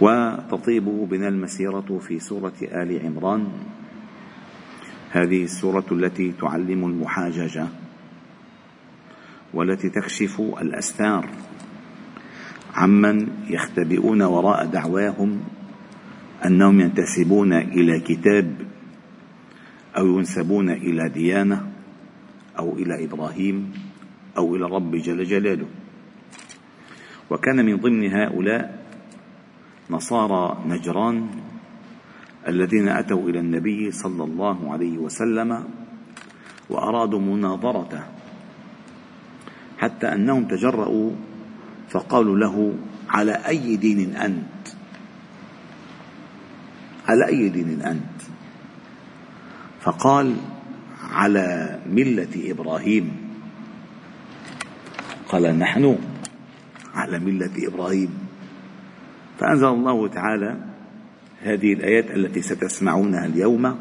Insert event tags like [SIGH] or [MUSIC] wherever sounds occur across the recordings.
وتطيب بنا المسيرة في سورة آل عمران. هذه السورة التي تعلم المحاججه والتي تكشف الأستار عمن يختبئون وراء دعواهم أنهم ينتسبون إلى كتاب أو ينسبون إلى ديانة أو إلى إبراهيم أو إلى الرب جل جلاله. وكان من ضمن هؤلاء نصارى نجران الذين أتوا إلى النبي صلى الله عليه وسلم وأرادوا مناظرته حتى أنهم تجرأوا فقالوا له على أي دين أنت؟ على أي دين أنت؟ فقال على ملة إبراهيم. قال نحن على ملة إبراهيم. فأنزل الله تعالى هذه الآيات التي ستسمعونها اليوم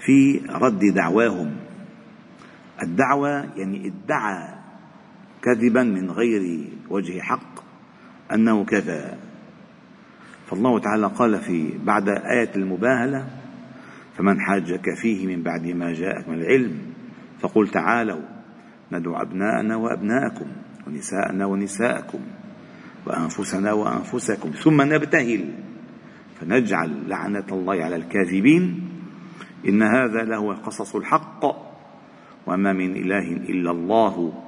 في رد دعواهم. الدعوة يعني ادعى كذبا من غير وجه حق أنه كذا. فالله تعالى قال في بعد آية المباهلة فمن حاجك فيه من بعد ما جاءك من العلم فقل تعالوا ندعو أبناءنا وأبناءكم ونساءنا ونساءكم. وأنفسنا وأنفسكم. ثم نبتهل فنجعل لعنة الله على الكاذبين. إن هذا لهو قصص الحق. وما من إله إلا الله.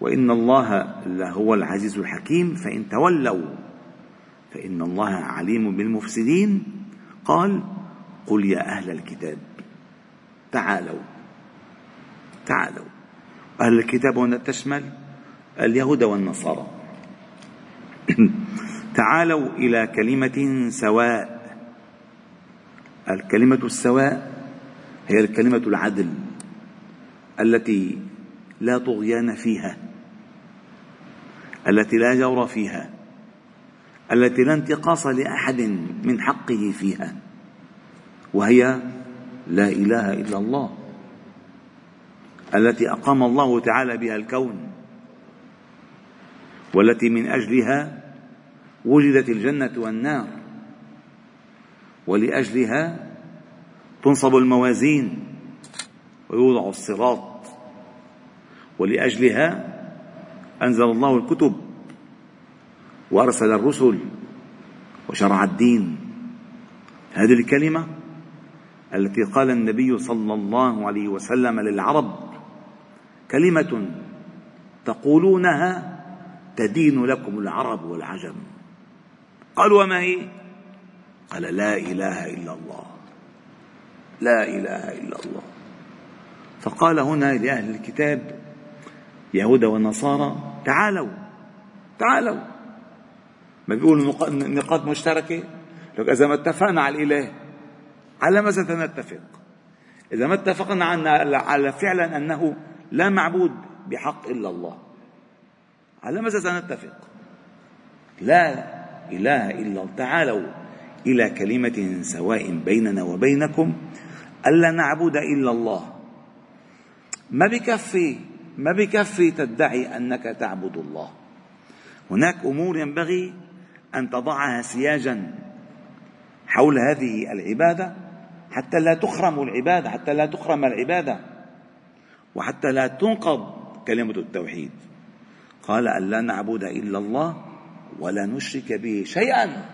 وإن الله لهو العزيز الحكيم. فإن تولوا فإن الله عليم بالمفسدين. قال قل يا أهل الكتاب تعالوا تعالوا. أهل الكتاب هنا تشمل اليهود والنصارى. [COUGHS] تعالوا إلى كلمة سواء. الكلمة السواء هي الكلمة العدل التي لا طغيان فيها التي لا جور فيها التي لا انتقاص لأحد من حقه فيها وهي لا إله إلا الله التي أقام الله تعالى بها الكون. والتي من أجلها وجدت الجنة والنار ولأجلها تنصب الموازين ويوضع الصراط ولأجلها أنزل الله الكتب وأرسل الرسل وشرع الدين. هذه الكلمة التي قال النبي صلى الله عليه وسلم للعرب كلمة تقولونها تدين لكم العرب والعجم. قالوا وما هي؟ قال لا إله إلا الله. لا إله إلا الله. فقال هنا لأهل الكتاب يهود ونصارى تعالوا تعالوا. ما بيقولوا نقاط مشتركة؟ لك إذا ما اتفقنا على الإله على ماذا سنتفق. إذا ما اتفقنا على فعلا أنه لا معبود بحق إلا الله. على ماذا سنتفق؟ لا إله إلا الله. تعالوا إلى كلمة سواء بيننا وبينكم ألا نعبد إلا الله. ما بكفي ما بكفي تدعي أنك تعبد الله. هناك أمور ينبغي أن تضعها سياجا حول هذه العبادة حتى لا تخرم العبادة حتى لا تخرم العبادة وحتى لا تنقض كلمة التوحيد. قال أن لا نعبد إلا الله ولا نشرك به شيئا.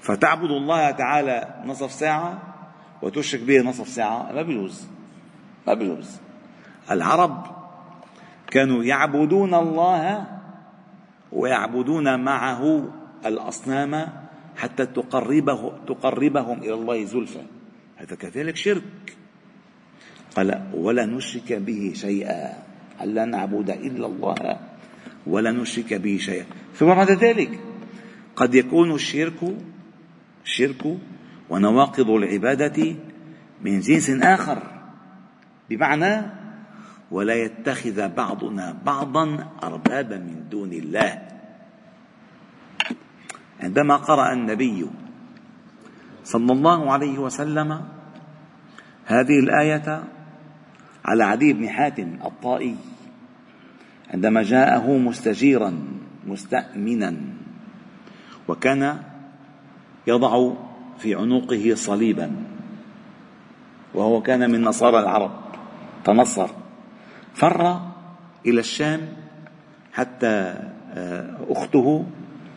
فتعبد الله تعالى نصف ساعة وتشرك به نصف ساعة. ما بيجوز ما بيجوز العرب كانوا يعبدون الله ويعبدون معه الأصنام حتى تقربه تقربهم إلى الله زلفى. هذا كذلك شرك. قال ولا نشرك به شيئا. الا نعبد إلا الله ولا نشرك به شيئا. ثم بعد ذلك قد يكون الشرك الشرك ونواقض العبادة من جنس آخر بمعنى ولا يتخذ بعضنا بعضا أربابا من دون الله. عندما قرأ النبي صلى الله عليه وسلم هذه الآية على عدي بن حاتم الطائي عندما جاءه مستجيرا مستأمنا وكان يضع في عنقه صليبا وهو كان من نصارى العرب تنصر فر إلى الشام حتى آه، أخته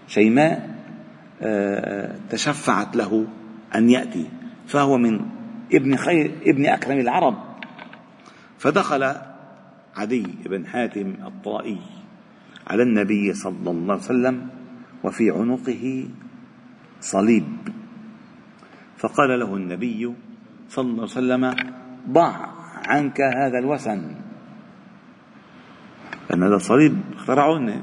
شيماء آه، تشفعت له أن يأتي فهو من ابن خير ابن أكرم العرب. فدخل عدي بن حاتم الطائي على النبي صلى الله عليه وسلم وفي عنقه صليب. فقال له النبي صلى الله عليه وسلم ضع عنك هذا الوثن. لأن هذا الصليب اخترعوه.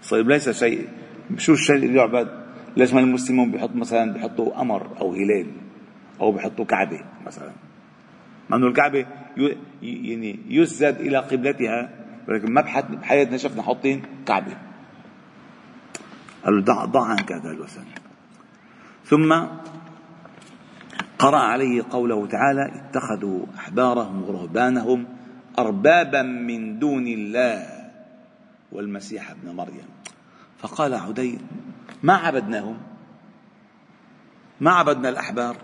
الصليب ليس شيء شو الشيء اللي يعبد؟ ليش ما المسلمون بيحط مثلا بيحطوا قمر أو هلال أو بيحطوا كعبة مثلا. مع أنه الكعبة يعني يسجد إلى قبلتها ولكن ما بحياتنا شفنا حاطين كعبة. قال له ضع ضع عنك هذا الوثن ثم قرأ عليه قوله تعالى اتخذوا أحبارهم ورهبانهم أربابا من دون الله والمسيح ابن مريم. فقال عدي ما عبدناهم؟ ما عبدنا الأحبار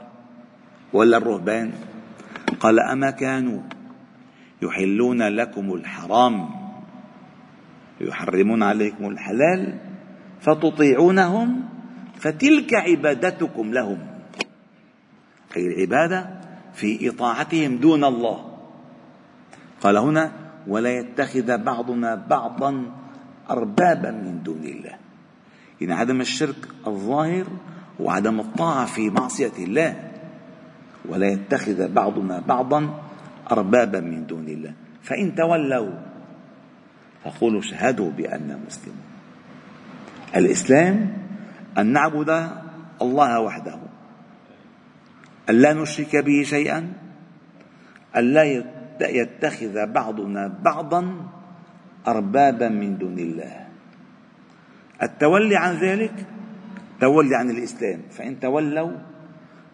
ولا الرهبان؟ قال أما كانوا يحلون لكم الحرام يحرمون عليكم الحلال فتطيعونهم فتلك عبادتكم لهم أي العبادة في إطاعتهم دون الله. قال هنا ولا يتخذ بعضنا بعضا أربابا من دون الله. يعني عدم الشرك الظاهر وعدم الطاعة في معصية الله ولا يتخذ بعضنا بعضا أربابا من دون الله. فإن تولوا فقولوا اشهدوا بأننا مسلمون. الإسلام أن نعبد الله وحده أن لا نشرك به شيئا أن لا يتخذ بعضنا بعضا أربابا من دون الله. التولي عن ذلك تولي عن الإسلام. فإن تولوا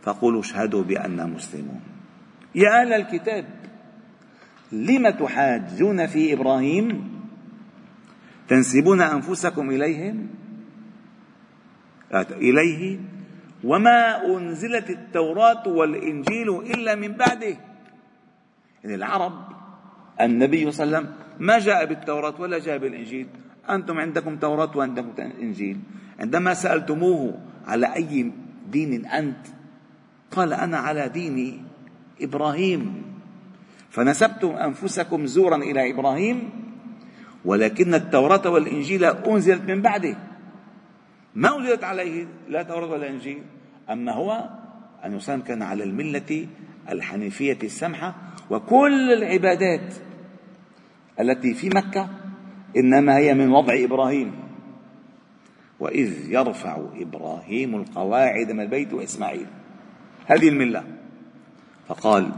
فقولوا اشهدوا بأننا مسلمون. يا أهل الكتاب لم تحاجون في إبراهيم؟ تنسبون أنفسكم إليهم؟ إليه. وما أنزلت التوراة والإنجيل إلا من بعده. يعني العرب النبي صلى الله عليه وسلم ما جاء بالتوراة ولا جاء بالإنجيل. أنتم عندكم توراة وعندكم إنجيل. عندما سألتموه على أي دين أنت قال أنا على دين إبراهيم فنسبتم أنفسكم زورا إلى إبراهيم ولكن التوراة والإنجيل أنزلت من بعده. ما أنزلت عليه لا توراة ولا إنجيل أما هو أن وسلم كان على الملة الحنيفية السمحة وكل العبادات التي في مكة إنما هي من وضع إبراهيم. وإذ يرفع إبراهيم القواعد من البيت وإسماعيل. هذه الملة. فقال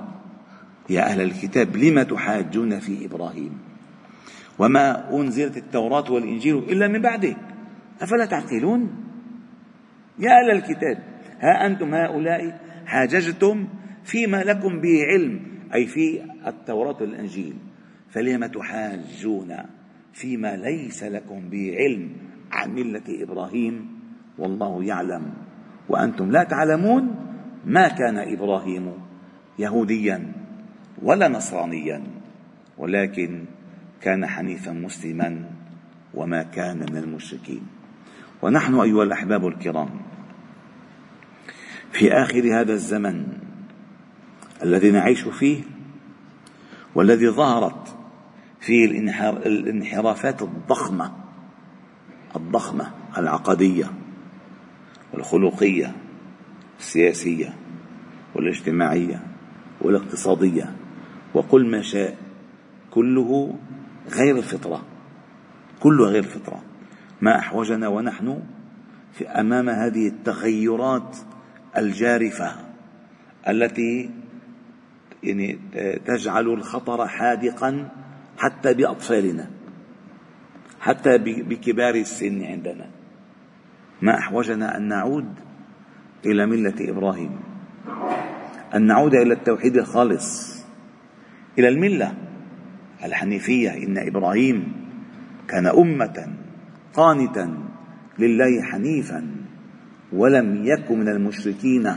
يا أهل الكتاب لم تحاجون في إبراهيم؟ وما أنزلت التوراة والإنجيل إلا من بعده. أفلا تعقلون؟ يا أهل الكتاب ها أنتم هؤلاء حاججتم فيما لكم به علم أي في التوراة والإنجيل. فلم تحاجون فيما ليس لكم به علم عن ملة إبراهيم؟ والله يعلم. وأنتم لا تعلمون؟ ما كان إبراهيم يهوديا ولا نصرانيا ولكن كان حنيفا مسلما وما كان من المشركين. ونحن أيها الأحباب الكرام في آخر هذا الزمن الذي نعيش فيه والذي ظهرت فيه الانحرافات الضخمه الضخمة العقدية والخلقيه السياسيه والاجتماعية والاقتصادية وقل ما شاء كله غير الفطرة كله غير الفطرة. ما أحوجنا ونحن في أمام هذه التغيرات الجارفة التي يعني تجعل الخطر حادقا حتى بأطفالنا حتى بكبار السن عندنا. ما أحوجنا أن نعود إلى ملة إبراهيم. أن نعود إلى التوحيد الخالص. إلى الملة الحنيفية. إن إبراهيم كان أمة قانتا لله حنيفا ولم يكن من المشركين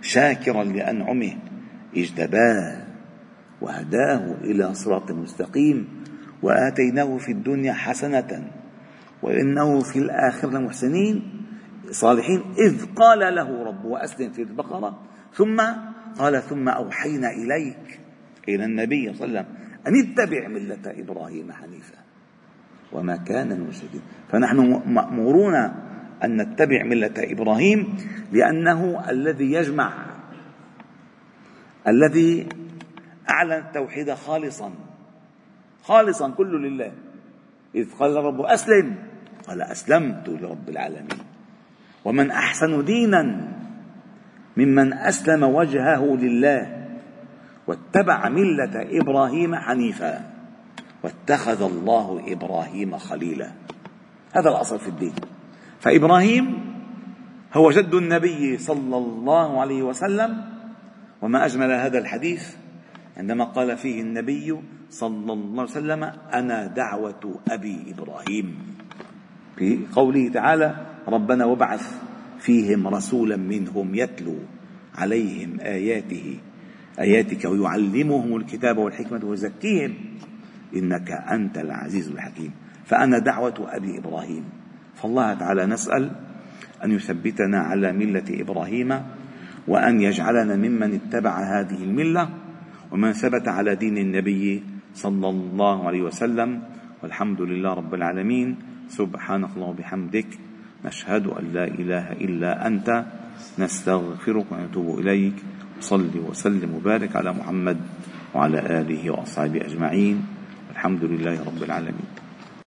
شاكرا لأنعمه. اجتباه وهداه إلى صراط مستقيم وآتيناه في الدنيا حسنة وإنه في الآخرة لمحسنين. صالحين إذ قال له ربه أسلم في البقرة ثم قال ثم أوحينا إليك إلى النبي صلى الله عليه وسلم أن اتبع ملة إبراهيم حنيفا وما كان المشركين. فنحن مأمورون أن نتبع ملة إبراهيم لأنه الذي يجمع الذي أعلن التوحيد خالصا خالصا كله لله. إذ قال الرب أسلم قال أسلمت لرب العالمين. ومن أحسن دينا ممن أسلم وجهه لله واتبع ملة إبراهيم حنيفا واتخذ الله إبراهيم خليلا. هذا الأصل في الدين. فإبراهيم هو جد النبي صلى الله عليه وسلم. وما أجمل هذا الحديث عندما قال فيه النبي صلى الله عليه وسلم أنا دعوة أبي إبراهيم. في قوله تعالى ربنا وابعث فيهم رسولا منهم يتلو عليهم آياته آياتك ويعلمهم الكتاب والحكمة ويزكيهم. إنك أنت العزيز الحكيم. فأنا دعوة أبي إبراهيم. فالله تعالى نسأل أن يثبتنا على ملة إبراهيم وأن يجعلنا ممن اتبع هذه الملة ومن ثبت على دين النبي صلى الله عليه وسلم. والحمد لله رب العالمين. سبحانك اللهم وبحمدك. نشهد أن لا إله إلا أنت نستغفرك ونتوب إليك. صل وسلم وبارك على محمد وعلى آله وأصحابه أجمعين. الحمد لله رب العالمين.